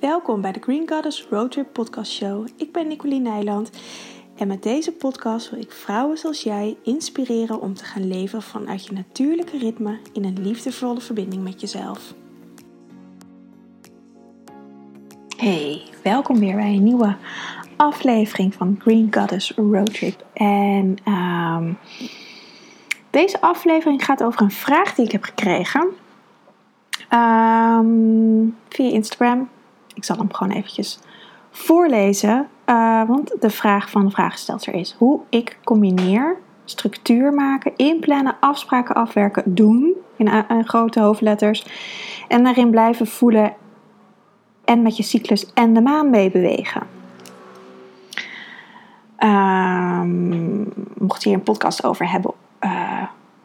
Welkom bij de Green Goddess Roadtrip Podcast Show. Ik ben Nicoline Nijland en met deze podcast wil ik vrouwen zoals jij inspireren om te gaan leven vanuit je natuurlijke ritme in een liefdevolle verbinding met jezelf. Hey, welkom weer bij een nieuwe aflevering van Green Goddess Roadtrip. En ehm, deze aflevering gaat over een vraag die ik heb gekregen ehm, via Instagram. Ik zal hem gewoon eventjes voorlezen. Uh, want de vraag van de vraagstelster is hoe ik combineer structuur maken, inplannen, afspraken afwerken, doen in, grote hoofdletters en daarin blijven voelen en met je cyclus en de maan meebewegen. Um, mocht je hier een podcast over hebben uh,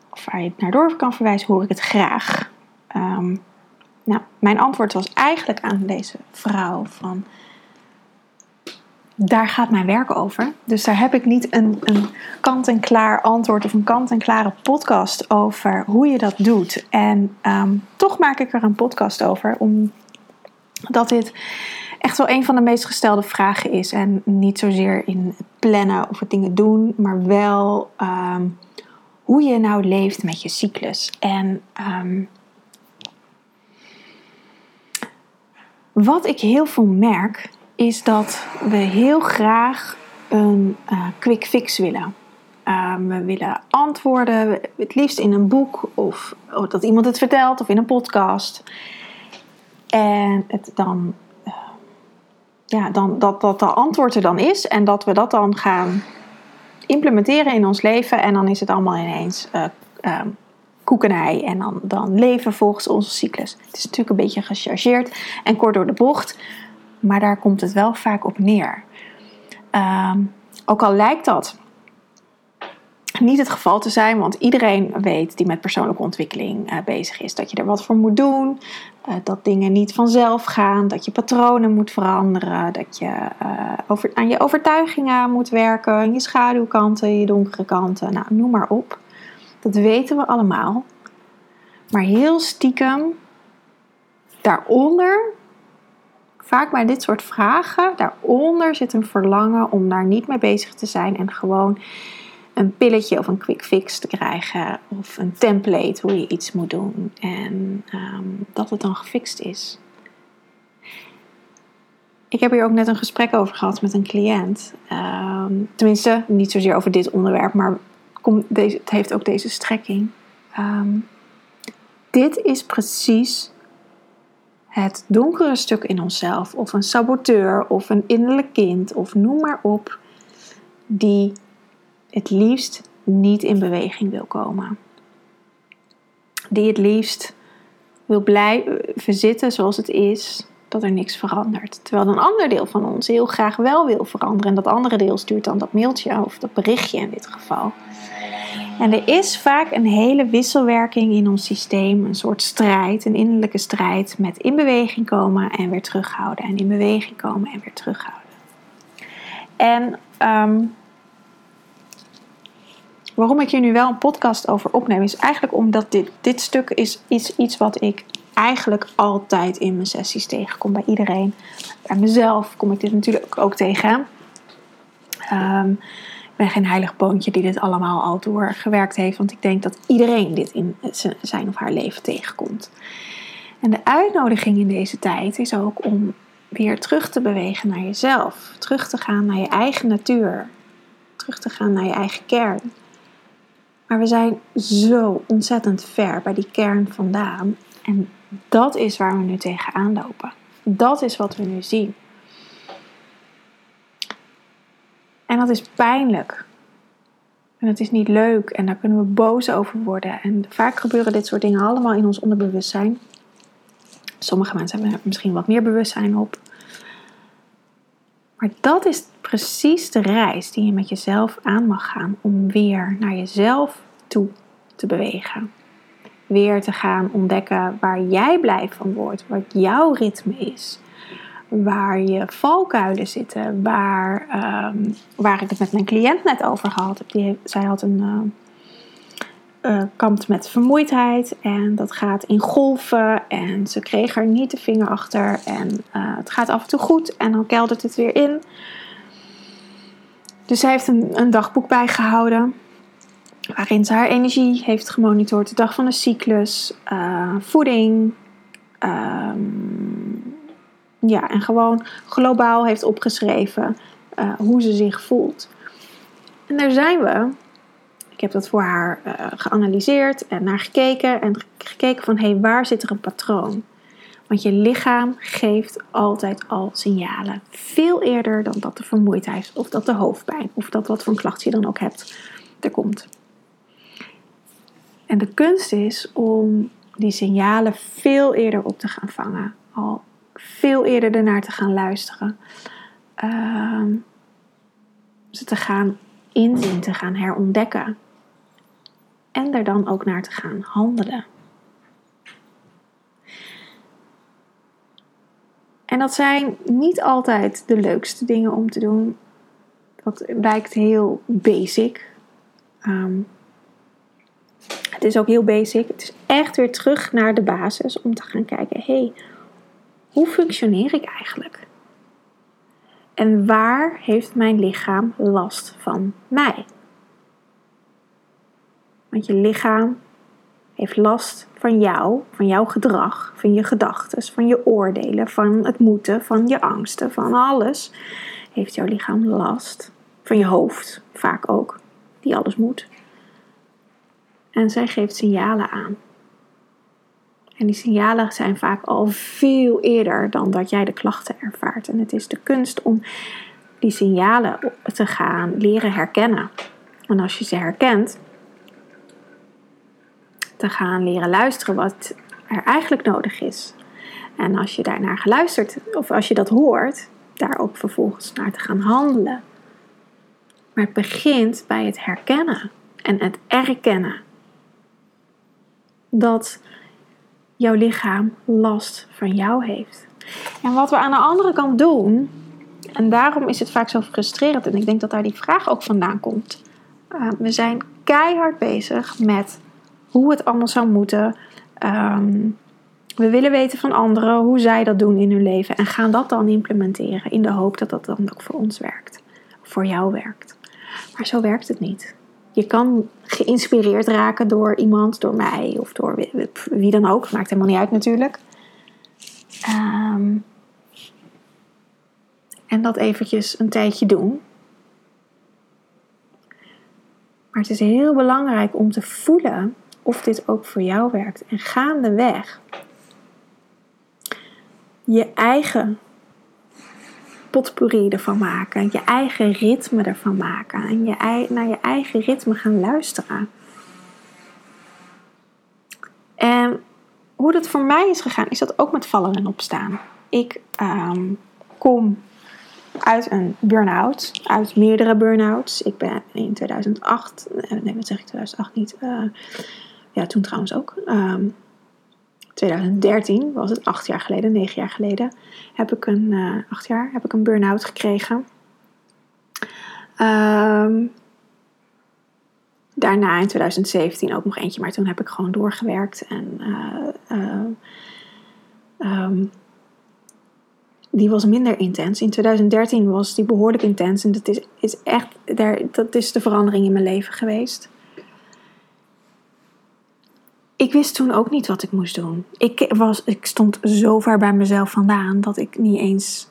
of waar je naar door kan verwijzen, hoor ik het graag. Um, nou, mijn antwoord was eigenlijk aan deze vrouw van daar gaat mijn werk over. Dus daar heb ik niet een, een kant-en-klaar antwoord of een kant-en-klare podcast over hoe je dat doet. En um, toch maak ik er een podcast over, omdat dit echt wel een van de meest gestelde vragen is. En niet zozeer in plannen of het dingen doen, maar wel um, hoe je nou leeft met je cyclus. En um, wat ik heel veel merk, is dat we heel graag een uh, quick fix willen. Uh, we willen antwoorden, het liefst in een boek of, of, dat iemand het vertelt of in een podcast. En het dan, uh, ja, dan, dat, dat de antwoord er dan is en dat we dat dan gaan implementeren in ons leven en dan is het allemaal ineens koekenij en dan, dan leven volgens onze cyclus. Het is natuurlijk een beetje gechargeerd en kort door de bocht, maar daar komt het wel vaak op neer. Um, ook al lijkt dat niet het geval te zijn, want iedereen weet die met persoonlijke ontwikkeling uh, bezig is dat je er wat voor moet doen, uh, dat dingen niet vanzelf gaan, dat je patronen moet veranderen, dat je uh, over, aan je overtuigingen moet werken, je schaduwkanten, je donkere kanten, nou, noem maar op. Dat weten we allemaal. Maar heel stiekem, daaronder, vaak bij dit soort vragen, daaronder zit een verlangen om daar niet mee bezig te zijn en gewoon een pilletje of een quick fix te krijgen of een template hoe je iets moet doen en um, dat het dan gefixt is. Ik heb hier ook net een gesprek over gehad met een cliënt. Um, tenminste, niet zozeer over dit onderwerp, maar deze, het heeft ook deze strekking. Um, dit is precies het donkere stuk in onszelf, of een saboteur, of een innerlijk kind, of noem maar op, die het liefst niet in beweging wil komen. Die het liefst wil blijven zitten zoals het is, dat er niks verandert. Terwijl een ander deel van ons heel graag wel wil veranderen. En dat andere deel stuurt dan dat mailtje of dat berichtje in dit geval. En er is vaak een hele wisselwerking in ons systeem, een soort strijd, een innerlijke strijd met in beweging komen en weer terughouden. En in beweging komen en weer terughouden. En um, waarom ik hier nu wel een podcast over opneem, is eigenlijk omdat dit, dit stuk is, is iets wat ik eigenlijk altijd in mijn sessies tegenkom bij iedereen. Bij mezelf kom ik dit natuurlijk ook tegen. Um, ik ben geen heilig boontje die dit allemaal al doorgewerkt heeft, want ik denk dat iedereen dit in zijn of haar leven tegenkomt. En de uitnodiging in deze tijd is ook om weer terug te bewegen naar jezelf, terug te gaan naar je eigen natuur, terug te gaan naar je eigen kern. Maar we zijn zo ontzettend ver bij die kern vandaan. En dat is waar we nu tegenaan lopen. Dat is wat we nu zien. En dat is pijnlijk. En het is niet leuk en daar kunnen we boos over worden. En vaak gebeuren dit soort dingen allemaal in ons onderbewustzijn. Sommige mensen hebben er misschien wat meer bewustzijn op. Maar dat is precies de reis die je met jezelf aan mag gaan om weer naar jezelf toe te bewegen. Weer te gaan ontdekken waar jij blij van wordt, wat jouw ritme is waar je valkuilen zitten, waar, um, waar ik het met mijn cliënt net over gehad heb. Die, zij had een, uh, uh, kampt met vermoeidheid en dat gaat in golven en ze kreeg er niet de vinger achter en uh, het gaat af en toe goed en dan keldert het weer in. Dus zij heeft een, een dagboek bijgehouden waarin ze haar energie heeft gemonitord, de dag van de cyclus, uh, voeding, um, ja, en gewoon globaal heeft opgeschreven hoe ze zich voelt. En daar zijn we ik heb dat voor haar uh, geanalyseerd en naar gekeken. En gekeken van, hé, hey, waar zit er een patroon? Want je lichaam geeft altijd al signalen. Veel eerder dan dat de vermoeidheid of dat de hoofdpijn of dat wat voor klacht je dan ook hebt, er komt. En de kunst is om die signalen veel eerder op te gaan vangen. Al veel eerder ernaar te gaan luisteren. Uh, ze te gaan inzien, te gaan herontdekken en er dan ook naar te gaan handelen. En dat zijn niet altijd de leukste dingen om te doen. Dat lijkt heel basic. Ehm, het is ook heel basic. Het is echt weer terug naar de basis om te gaan kijken: hé, hey, hoe functioneer ik eigenlijk? En waar heeft mijn lichaam last van mij? Want je lichaam heeft last van jou, van jouw gedrag, van je gedachten, van je oordelen, van het moeten, van je angsten, van alles. Heeft jouw lichaam last. Van je hoofd, vaak ook, die alles moet. En zij geeft signalen aan. En die signalen zijn vaak al veel eerder dan dat jij de klachten ervaart. En het is de kunst om die signalen te gaan leren herkennen. En als je ze herkent, te gaan leren luisteren wat er eigenlijk nodig is. En als je daarnaar geluisterd, of als je dat hoort, daar ook vervolgens naar te gaan handelen. Maar het begint bij het herkennen en het erkennen dat jouw lichaam last van jou heeft. En wat we aan de andere kant doen, en daarom is het vaak zo frustrerend, en ik denk dat daar die vraag ook vandaan komt. Uh, we zijn keihard bezig met hoe het allemaal zou moeten. Ehm, we willen weten van anderen hoe zij dat doen in hun leven en gaan dat dan implementeren in de hoop dat dat dan ook voor ons werkt, voor jou werkt. Maar zo werkt het niet. Je kan geïnspireerd raken door iemand, door mij of door wie, dan ook. Maakt helemaal niet uit natuurlijk. Um, en dat eventjes een tijdje doen. Maar het is heel belangrijk om te voelen of dit ook voor jou werkt. En gaandeweg je eigen potpourri ervan maken, je eigen ritme ervan maken en je, naar je eigen ritme gaan luisteren. En hoe dat voor mij is gegaan, is dat ook met vallen en opstaan. Ik um, kom uit een burn-out, uit meerdere burn-outs. Ik ben in 2008, eh, nee, wat zeg ik 2008 niet, uh, ja, toen trouwens ook. 2013 ehm, was het, acht jaar geleden, negen jaar geleden, heb ik een, uh, acht jaar, heb ik een burn-out gekregen. Um, daarna in 2017 ook nog eentje, maar toen heb ik gewoon doorgewerkt. En uh, um, die was minder intens. In 2013 was die behoorlijk intens. En dat is, is echt, daar, dat is de verandering in mijn leven geweest ik wist toen ook niet wat ik moest doen. Ik, was, ik stond zo ver bij mezelf vandaan dat ik niet eens,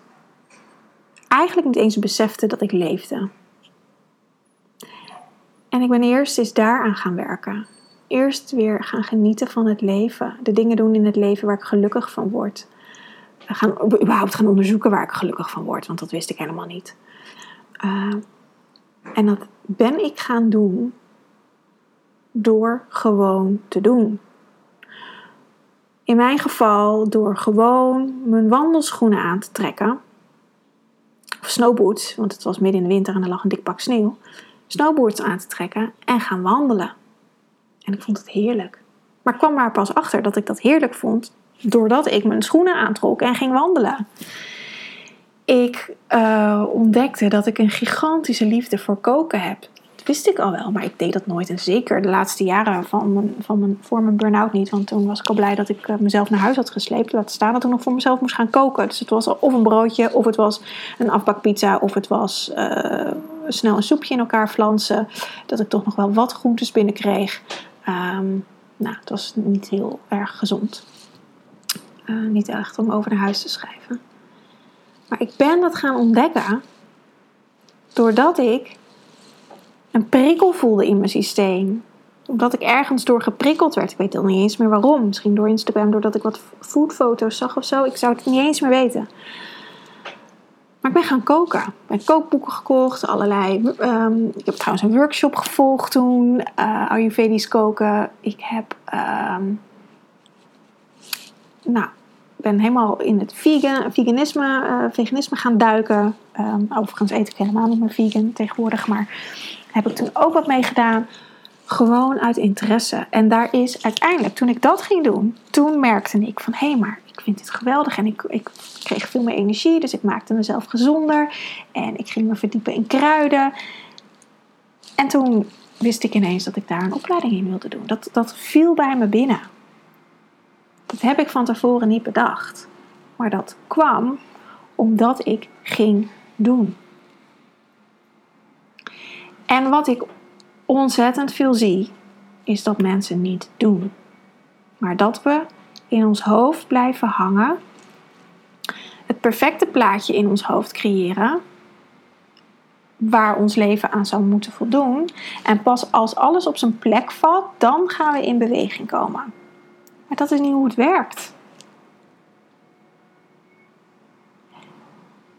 eigenlijk niet eens besefte dat ik leefde. En ik ben eerst eens daaraan gaan werken. Eerst weer gaan genieten van het leven. De dingen doen in het leven waar ik gelukkig van word. Gaan, überhaupt gaan onderzoeken waar ik gelukkig van word, want dat wist ik helemaal niet. Uh, en dat ben ik gaan doen door gewoon te doen. In mijn geval door gewoon mijn wandelschoenen aan te trekken. Of snowboots, want het was midden in de winter en er lag een dik pak sneeuw. Snowboards aan te trekken en gaan wandelen. En ik vond het heerlijk. Maar ik kwam maar pas achter dat ik dat heerlijk vond doordat ik mijn schoenen aantrok en ging wandelen. Ik uh, ontdekte dat ik een gigantische liefde voor koken heb wist ik al wel, maar ik deed dat nooit. En zeker de laatste jaren van mijn, van mijn, voor mijn burn-out niet. Want toen was ik al blij dat ik eh, mezelf naar huis had gesleept. Laat staan dat ik nog voor mezelf moest gaan koken. Dus het was of een broodje, of het was een afbakpizza, of het was uh, snel een soepje in elkaar flansen. Dat ik toch nog wel wat groentes binnenkreeg. Um, nou, het was niet heel erg gezond. Uh, niet echt om over naar huis te schrijven. Maar ik ben dat gaan ontdekken doordat ik een prikkel voelde in mijn systeem. Omdat ik ergens door geprikkeld werd. Ik weet al niet eens meer waarom. Misschien door Instagram, doordat ik wat foodfoto's zag of zo. Ik zou het niet eens meer weten. Maar ik ben gaan koken. Ik heb kookboeken gekocht, allerlei. Um, ik heb trouwens een workshop gevolgd toen, uh, Ayurvedisch koken. Ik heb, um, nou, ben helemaal in het vegan, veganisme, uh, veganisme gaan duiken. Um, overigens eet ik helemaal niet meer vegan tegenwoordig, maar heb ik toen ook wat mee gedaan. Gewoon uit interesse. En daar is uiteindelijk, toen ik dat ging doen, toen merkte ik van hé, hey, maar ik vind dit geweldig. En ik, ik kreeg veel meer energie, dus ik maakte mezelf gezonder. En ik ging me verdiepen in kruiden. En toen wist ik ineens dat ik daar een opleiding in wilde doen. Dat, dat viel bij me binnen. Dat heb ik van tevoren niet bedacht. Maar dat kwam omdat ik ging doen. En wat ik ontzettend veel zie, is dat mensen niet doen. Maar dat we in ons hoofd blijven hangen, het perfecte plaatje in ons hoofd creëren, waar ons leven aan zou moeten voldoen. En pas als alles op zijn plek valt, dan gaan we in beweging komen. Maar dat is niet hoe het werkt.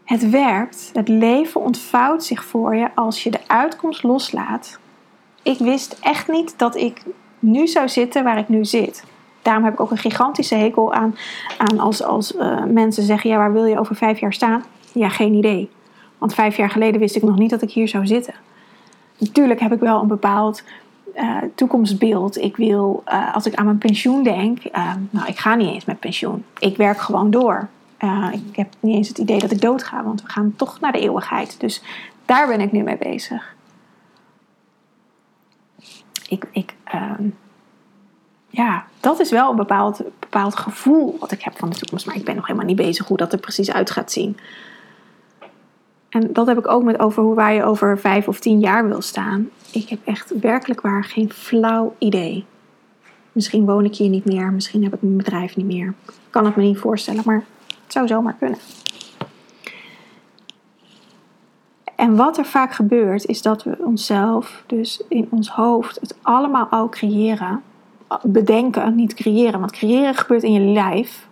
Het werkt, het leven ontvouwt zich voor je als je de uitkomst loslaat. Ik wist echt niet dat ik nu zou zitten waar ik nu zit. Daarom heb ik ook een gigantische hekel aan, aan als, als uh, mensen zeggen: Ja, waar wil je over vijf jaar staan? Ja, geen idee. Want vijf jaar geleden wist ik nog niet dat ik hier zou zitten. Natuurlijk heb ik wel een bepaald uh, toekomstbeeld. Ik wil, uh, als ik aan mijn pensioen denk, nou, ik ga niet eens met pensioen. Ik werk gewoon door. Uh, ik heb niet eens het idee dat ik doodga, want we gaan toch naar de eeuwigheid. Dus daar ben ik nu mee bezig. Ik, ik, uh, ja, dat is wel een bepaald, bepaald gevoel wat ik heb van de toekomst. Maar ik ben nog helemaal niet bezig hoe dat er precies uit gaat zien. En dat heb ik ook met over hoe waar je over vijf of tien jaar wil staan. Ik heb echt werkelijk waar geen flauw idee. Misschien woon ik hier niet meer, misschien heb ik mijn bedrijf niet meer. Ik kan het me niet voorstellen, maar zou zomaar kunnen. En wat er vaak gebeurt, is dat we onszelf, dus in ons hoofd, het allemaal al creëren. Bedenken, niet creëren. Want creëren gebeurt in je lijf.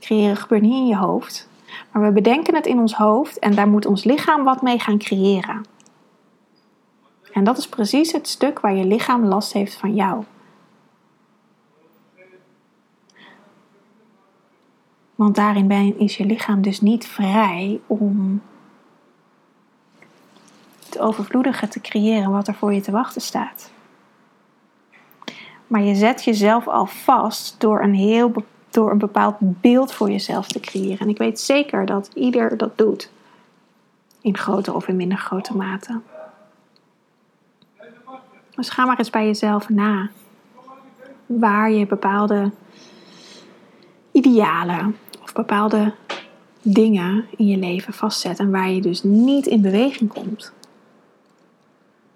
Creëren gebeurt niet in je hoofd. Maar we bedenken het in ons hoofd en daar moet ons lichaam wat mee gaan creëren. En dat is precies het stuk waar je lichaam last heeft van jou. Want daarin ben, is je lichaam dus niet vrij om het overvloedige te creëren wat er voor je te wachten staat. Maar je zet jezelf al vast door een, heel, door een bepaald beeld voor jezelf te creëren. En ik weet zeker dat ieder dat doet. In grote of in minder grote mate. Dus ga maar eens bij jezelf na. Waar je bepaalde idealen bepaalde dingen in je leven vastzet en waar je dus niet in beweging komt.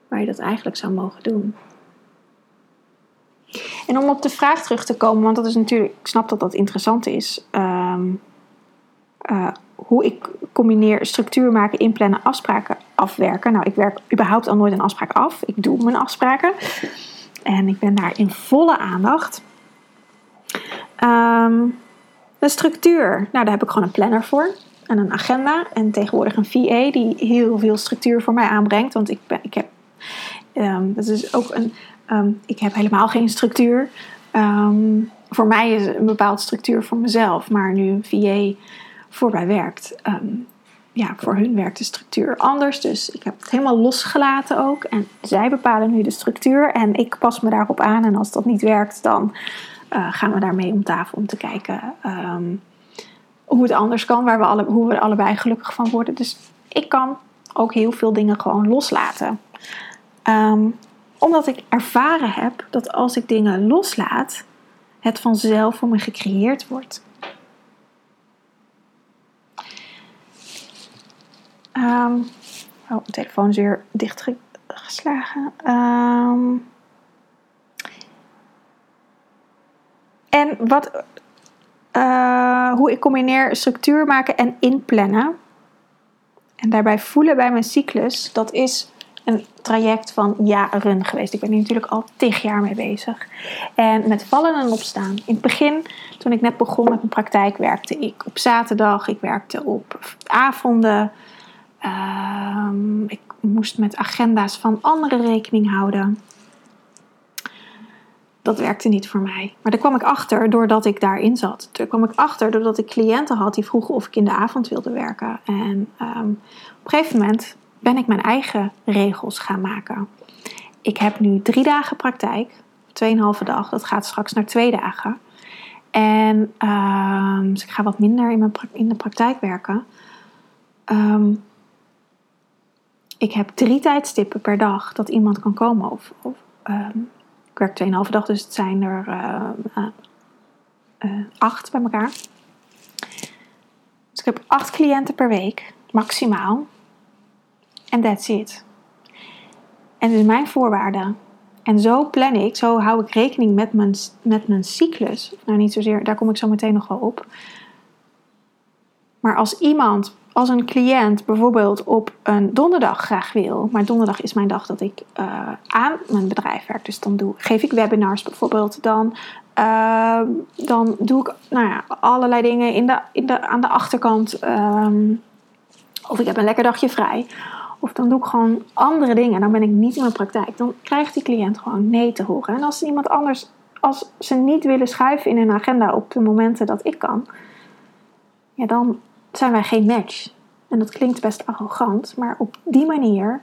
Waar je dat eigenlijk zou mogen doen. En om op de vraag terug te komen, want dat is natuurlijk, ik snap dat dat interessant is. Ehm, eh, hoe ik combineer structuur maken, inplannen, afspraken afwerken. Nou, ik werk überhaupt al nooit een afspraak af. Ik doe mijn afspraken. En ik ben daar in volle aandacht. Um, de structuur. Nou, daar heb ik gewoon een planner voor. En een agenda. En tegenwoordig een VA die heel veel structuur voor mij aanbrengt. Want ik, ben, ik heb. Um, dat is ook een. Um, ik heb helemaal geen structuur. Um, voor mij is een bepaalde structuur voor mezelf. Maar nu een VA voor mij werkt. ja, voor hun werkt de structuur anders. Dus ik heb het helemaal losgelaten ook. En zij bepalen nu de structuur. En ik pas me daarop aan. En als dat niet werkt, dan uh, gaan we daarmee om tafel om te kijken ehm, hoe het anders kan, waar we alle, hoe we er allebei gelukkig van worden. Dus ik kan ook heel veel dingen gewoon loslaten. Ehm, omdat ik ervaren heb dat als ik dingen loslaat, het vanzelf voor me gecreëerd wordt. Um, oh, mijn telefoon is weer dichtgeslagen. Um, en wat, uh, hoe ik combineer structuur maken en inplannen. En daarbij voelen bij mijn cyclus, dat is een traject van jaren geweest. Ik ben hier natuurlijk al tig jaar mee bezig. En met vallen en opstaan. In het begin, toen ik net begon met mijn praktijk, werkte ik op zaterdag. Ik werkte op avonden. Ehm, ik moest met agenda's van anderen rekening houden. Dat werkte niet voor mij. Maar daar kwam ik achter doordat ik daarin zat. Daar kwam ik achter doordat ik cliënten had die vroegen of ik in de avond wilde werken. En ehm, op een gegeven moment ben ik mijn eigen regels gaan maken. Ik heb nu drie dagen praktijk, tweeënhalve dag. Dat gaat straks naar twee dagen. En um, dus ik ga wat minder in, mijn, in de praktijk werken. Um, ik heb drie tijdstippen per dag dat iemand kan komen. Of, of werk 2,5 dag, dus het zijn er uh, uh, acht bij elkaar. Dus ik heb acht cliënten per week, maximaal. En that's it. En is mijn voorwaarde. En zo plan ik, zo hou ik rekening met mijn, met mijn cyclus. Nou, niet zozeer, daar kom ik zo meteen nog wel op. Maar als iemand als een cliënt bijvoorbeeld op een donderdag graag wil, maar donderdag is mijn dag dat ik uh, aan mijn bedrijf werk, dus dan doe, geef ik webinars bijvoorbeeld, dan, uh, dan doe ik nou ja, allerlei dingen in de, in de, aan de achterkant. Um, of ik heb een lekker dagje vrij. Of dan doe ik gewoon andere dingen. Dan ben ik niet in mijn praktijk. Dan krijgt die cliënt gewoon nee te horen. En als iemand anders, als ze niet willen schuiven in hun agenda op de momenten dat ik kan, ja, dan zijn wij geen match. En dat klinkt best arrogant, maar op die manier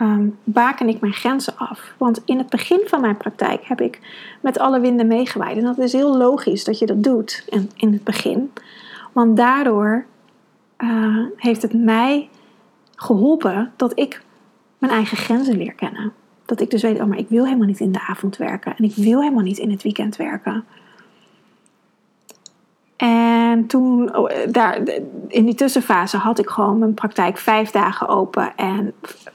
um, baken ik mijn grenzen af. Want in het begin van mijn praktijk heb ik met alle winden meegewaaid. En dat is heel logisch dat je dat doet in, in het begin. Want daardoor uh, heeft het mij geholpen dat ik mijn eigen grenzen leer kennen. Dat ik dus weet, oh maar ik wil helemaal niet in de avond werken. En ik wil helemaal niet in het weekend werken. En toen, oh, daar, in die tussenfase, had ik gewoon mijn praktijk vijf dagen open. En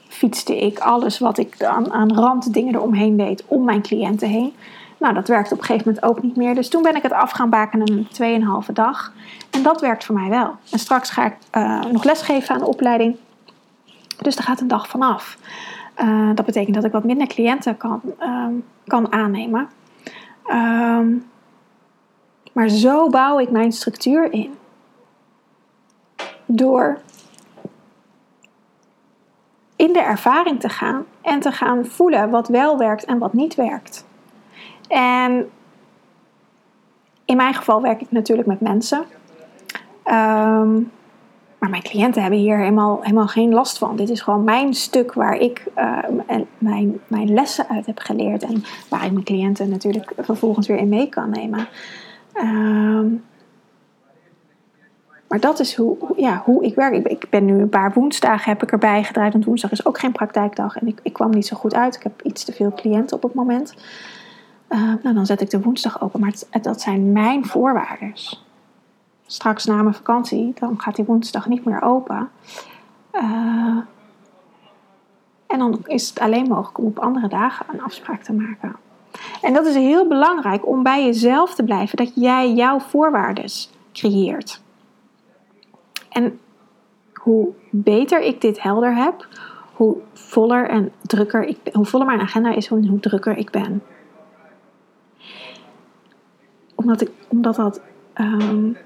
fietste ik alles wat ik aan, aan randdingen eromheen deed om mijn cliënten heen. Nou, dat werkte op een gegeven moment ook niet meer. Dus toen ben ik het af gaan bakenen een 2,5 dag. En dat werkt voor mij wel. En straks ga ik uh, nog lesgeven aan de opleiding. Dus daar gaat een dag vanaf. Uh, dat betekent dat ik wat minder cliënten kan, uh, kan aannemen. Ehm, maar zo bouw ik mijn structuur in. Door in de ervaring te gaan en te gaan voelen wat wel werkt en wat niet werkt. En in mijn geval werk ik natuurlijk met mensen. Um, maar mijn cliënten hebben hier helemaal, helemaal geen last van. Dit is gewoon mijn stuk waar ik uh, mijn, mijn lessen uit heb geleerd. En waar ik mijn cliënten natuurlijk vervolgens weer in mee kan nemen. Um, maar dat is hoe, ja, hoe ik werk. Ik, ben nu een paar woensdagen heb ik erbij gedraaid. Want woensdag is ook geen praktijkdag. En ik, ik kwam niet zo goed uit. Ik heb iets te veel cliënten op het moment. Uh, nou, dan zet ik de woensdag open. Maar dat zijn mijn voorwaarden straks na mijn vakantie, dan gaat die woensdag niet meer open. Uh, en dan is het alleen mogelijk om op andere dagen een afspraak te maken. En dat is heel belangrijk om bij jezelf te blijven, dat jij jouw voorwaarden creëert. En hoe beter ik dit helder heb, hoe voller en drukker ik hoe voller mijn agenda is, hoe, hoe drukker ik ben. Omdat, ik, omdat dat um,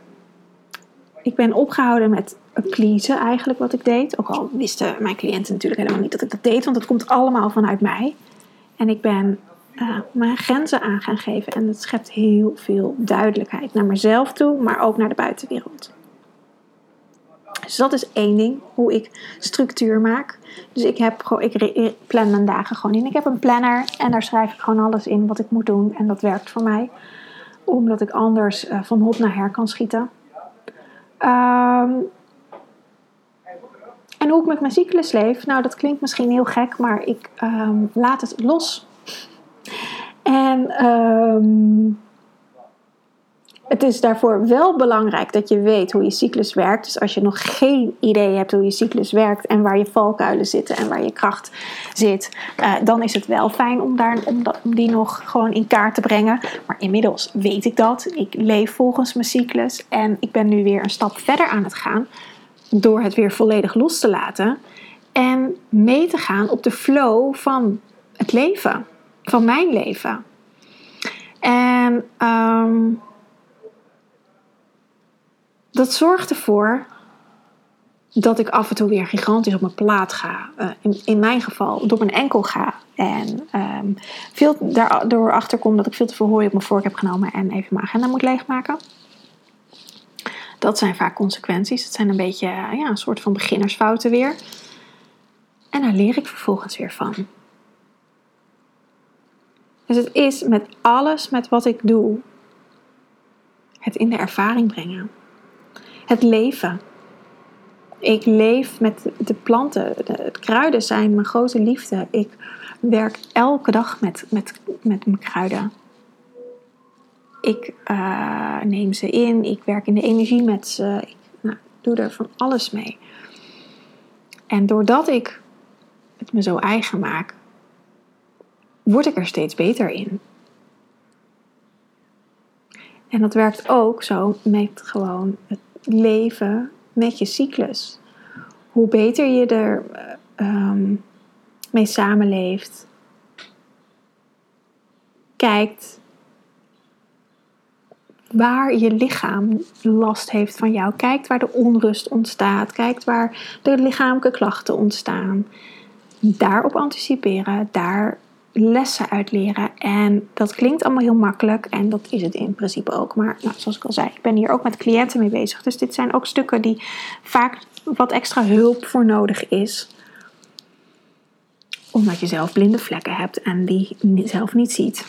ik ben opgehouden met pleasen eigenlijk wat ik deed. Ook al wisten mijn cliënten natuurlijk helemaal niet dat ik dat deed, want dat komt allemaal vanuit mij. En ik ben uh, mijn grenzen aan gaan geven en het schept heel veel duidelijkheid naar mezelf toe, maar ook naar de buitenwereld. Dus dat is één ding, hoe ik structuur maak. Dus ik, heb, ik plan mijn dagen gewoon in. Ik heb een planner en daar schrijf ik gewoon alles in wat ik moet doen. En dat werkt voor mij, omdat ik anders uh, van hop naar her kan schieten. Um, en hoe ik met mijn cyclus leef, nou dat klinkt misschien heel gek, maar ik ehm, laat het los. En ehm, het is daarvoor wel belangrijk dat je weet hoe je cyclus werkt. Dus als je nog geen idee hebt hoe je cyclus werkt en waar je valkuilen zitten en waar je kracht zit, uh, dan is het wel fijn om, daar, om die nog gewoon in kaart te brengen. Maar inmiddels weet ik dat. Ik leef volgens mijn cyclus en ik ben nu weer een stap verder aan het gaan door het weer volledig los te laten en mee te gaan op de flow van het leven, van mijn leven. En um, dat zorgt ervoor dat ik af en toe weer gigantisch op mijn plaat ga. Uh, in, in, mijn geval door mijn enkel ga. En um, veel daardoor achterkom dat ik veel te veel hooi op mijn vork heb genomen en even mijn agenda moet leegmaken. Dat zijn vaak consequenties. Het zijn een beetje ja, een soort van beginnersfouten weer. En daar leer ik vervolgens weer van. Dus het is met alles met wat ik doe, het in de ervaring brengen. Het leven. Ik leef met de planten. De, kruiden zijn mijn grote liefde. Ik werk elke dag met, met, met mijn kruiden. Ik uh, neem ze in. Ik werk in de energie met ze. Ik nou, doe er van alles mee. En doordat ik het me zo eigen maak, word ik er steeds beter in. En dat werkt ook zo met gewoon het leven met je cyclus. Hoe beter je er um, mee samenleeft, kijkt waar je lichaam last heeft van jou. Kijkt waar de onrust ontstaat. Kijkt waar de lichamelijke klachten ontstaan. Daarop anticiperen, daar lessen uit leren. En dat klinkt allemaal heel makkelijk en dat is het in principe ook. Maar nou, zoals ik al zei, ik ben hier ook met cliënten mee bezig. Dus dit zijn ook stukken die vaak wat extra hulp voor nodig is. Omdat je zelf blinde vlekken hebt en die zelf niet ziet.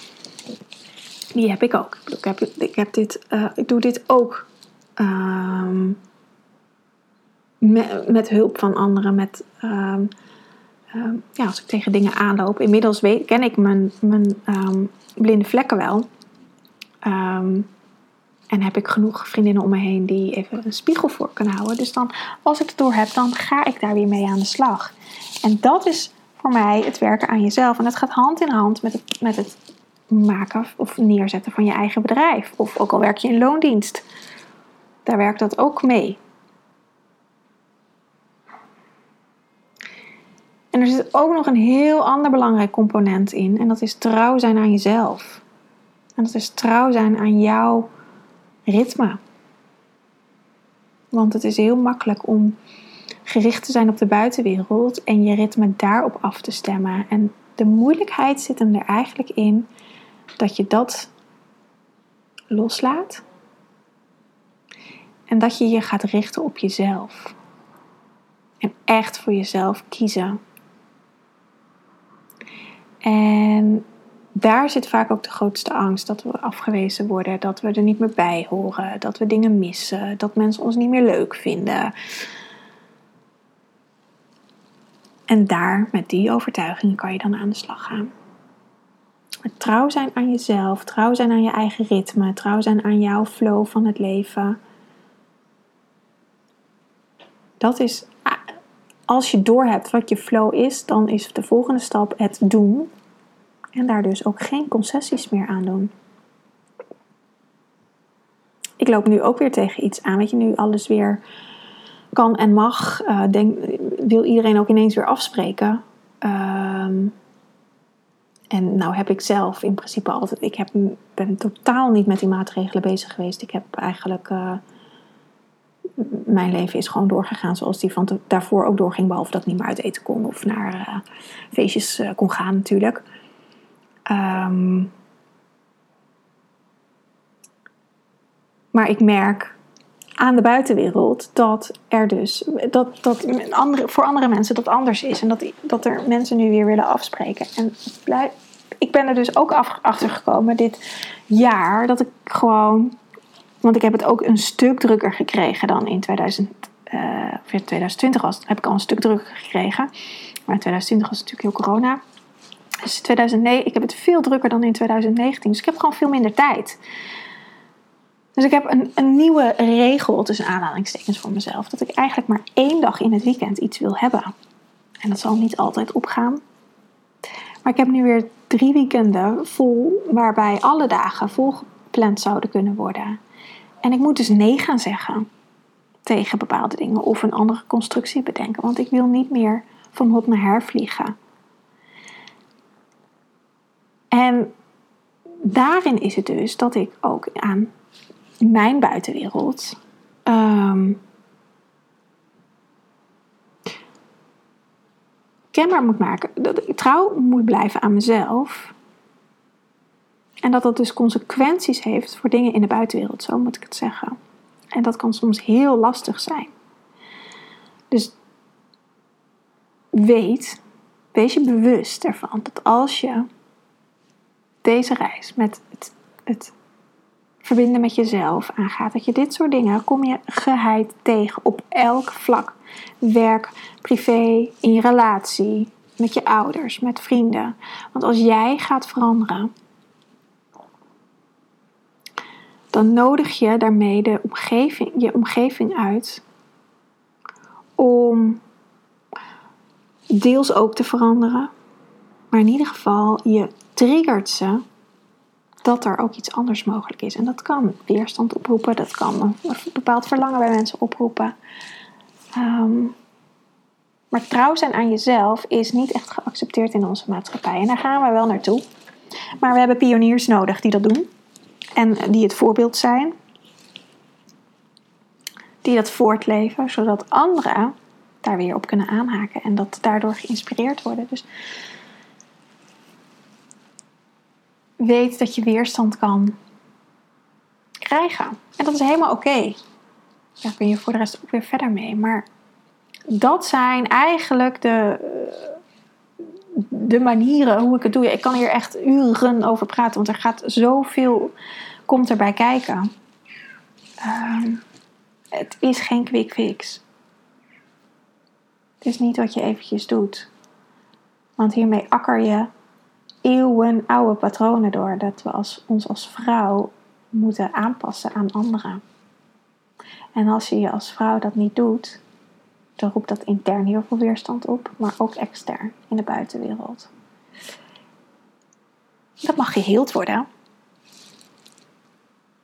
Die heb ik ook. Ik, heb, ik, heb dit, uh, ik doe dit ook um, met, met, hulp van anderen. Met um, Ehm, ja, als ik tegen dingen aanloop. Inmiddels weet, ken ik mijn, mijn ehm, blinde vlekken wel. Ehm, en heb ik genoeg vriendinnen om me heen die even een spiegel voor kunnen houden. Dus dan, als ik het door heb, dan ga ik daar weer mee aan de slag. En dat is voor mij het werken aan jezelf. En dat gaat hand in hand met het, met het maken of neerzetten van je eigen bedrijf. Of ook al werk je in loondienst. Daar werkt dat ook mee. En er zit ook nog een heel ander belangrijk component in. En dat is trouw zijn aan jezelf. En dat is trouw zijn aan jouw ritme. Want het is heel makkelijk om gericht te zijn op de buitenwereld en je ritme daarop af te stemmen. En de moeilijkheid zit hem er eigenlijk in dat je dat loslaat. En dat je je gaat richten op jezelf. En echt voor jezelf kiezen. En daar zit vaak ook de grootste angst dat we afgewezen worden, dat we er niet meer bij horen, dat we dingen missen, dat mensen ons niet meer leuk vinden. En daar, met die overtuiging, kan je dan aan de slag gaan. trouw zijn aan jezelf, trouw zijn aan je eigen ritme, trouw zijn aan jouw flow van het leven. Dat is als je doorhebt wat je flow is, dan is de volgende stap het doen. En daar dus ook geen concessies meer aan doen. Ik loop nu ook weer tegen iets aan. Weet je, nu alles weer kan en mag. Uh, denk, wil iedereen ook ineens weer afspreken. Ehm, en nou heb ik zelf in principe altijd. Ik heb, ben totaal niet met die maatregelen bezig geweest. Ik heb eigenlijk. Uh, mijn leven is gewoon doorgegaan zoals die van daarvoor ook doorging. Behalve dat ik niet meer uit eten kon of naar uh, feestjes uh, kon gaan natuurlijk. Um, maar ik merk aan de buitenwereld dat er dus dat, dat andere, voor andere mensen dat anders is. En dat, dat er mensen nu weer willen afspreken. En ik ben er dus ook achter gekomen dit jaar dat ik gewoon want ik heb het ook een stuk drukker gekregen dan in 2019. of in 2020 was, heb ik al een stuk drukker gekregen. Maar in 2020 was natuurlijk heel corona. Dus 2009, ik heb het veel drukker dan in 2019. Dus ik heb gewoon veel minder tijd. Dus ik heb een, een nieuwe regel tussen aanhalingstekens voor mezelf. Dat ik eigenlijk maar één dag in het weekend iets wil hebben. En dat zal niet altijd opgaan. Maar ik heb nu weer drie weekenden vol, waarbij alle dagen volgepland zouden kunnen worden. En ik moet dus nee gaan zeggen tegen bepaalde dingen of een andere constructie bedenken. Want ik wil niet meer van hot naar her vliegen. En daarin is het dus dat ik ook aan mijn buitenwereld um, kenbaar moet maken. Dat ik trouw moet blijven aan mezelf. En dat dat dus consequenties heeft voor dingen in de buitenwereld, zo moet ik het zeggen. En dat kan soms heel lastig zijn. Dus weet, wees je bewust ervan dat als je deze reis met het, het verbinden met jezelf aangaat, dat je dit soort dingen kom je geheid tegen op elk vlak. Werk, privé, in je relatie, met je ouders, met vrienden. Want als jij gaat veranderen, dan nodig je daarmee de omgeving, je omgeving uit om deels ook te veranderen. Maar in ieder geval, je triggert ze dat er ook iets anders mogelijk is. En dat kan weerstand oproepen, dat kan een bepaald verlangen bij mensen oproepen. Ehm, maar trouw zijn aan jezelf is niet echt geaccepteerd in onze maatschappij. En daar gaan we wel naartoe. Maar we hebben pioniers nodig die dat doen. En die het voorbeeld zijn. Die dat voortleven, zodat anderen daar weer op kunnen aanhaken. En dat daardoor geïnspireerd worden. Dus weet dat je weerstand kan krijgen. En dat is helemaal oké. Okay. Daar kun je voor de rest ook weer verder mee. Maar dat zijn eigenlijk de, de manieren hoe ik het doe. Ik kan hier echt uren over praten, want er gaat zoveel komt erbij kijken. Um, het is geen quick fix. Het is niet wat je eventjes doet. Want hiermee akker je eeuwen oude patronen door. Dat we als, ons als vrouw moeten aanpassen aan anderen. En als je je als vrouw dat niet doet, dan roept dat intern heel veel weerstand op, maar ook extern in de buitenwereld. Dat mag geheeld worden.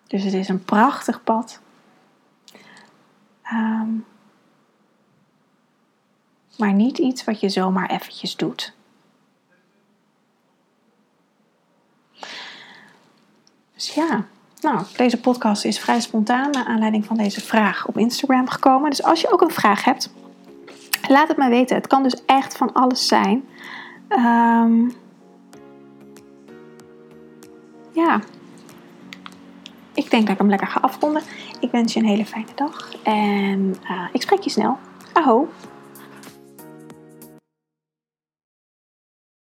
Dus het is een prachtig pad. Ehm, maar niet iets wat je zomaar eventjes doet. Dus ja, nou, deze podcast is vrij spontaan naar aanleiding van deze vraag op Instagram gekomen. Dus als je ook een vraag hebt, laat het mij weten. Het kan dus echt van alles zijn. Um, ja, ik denk dat ik hem lekker ga afronden. Ik wens je een hele fijne dag en uh, ik spreek je snel. Aho!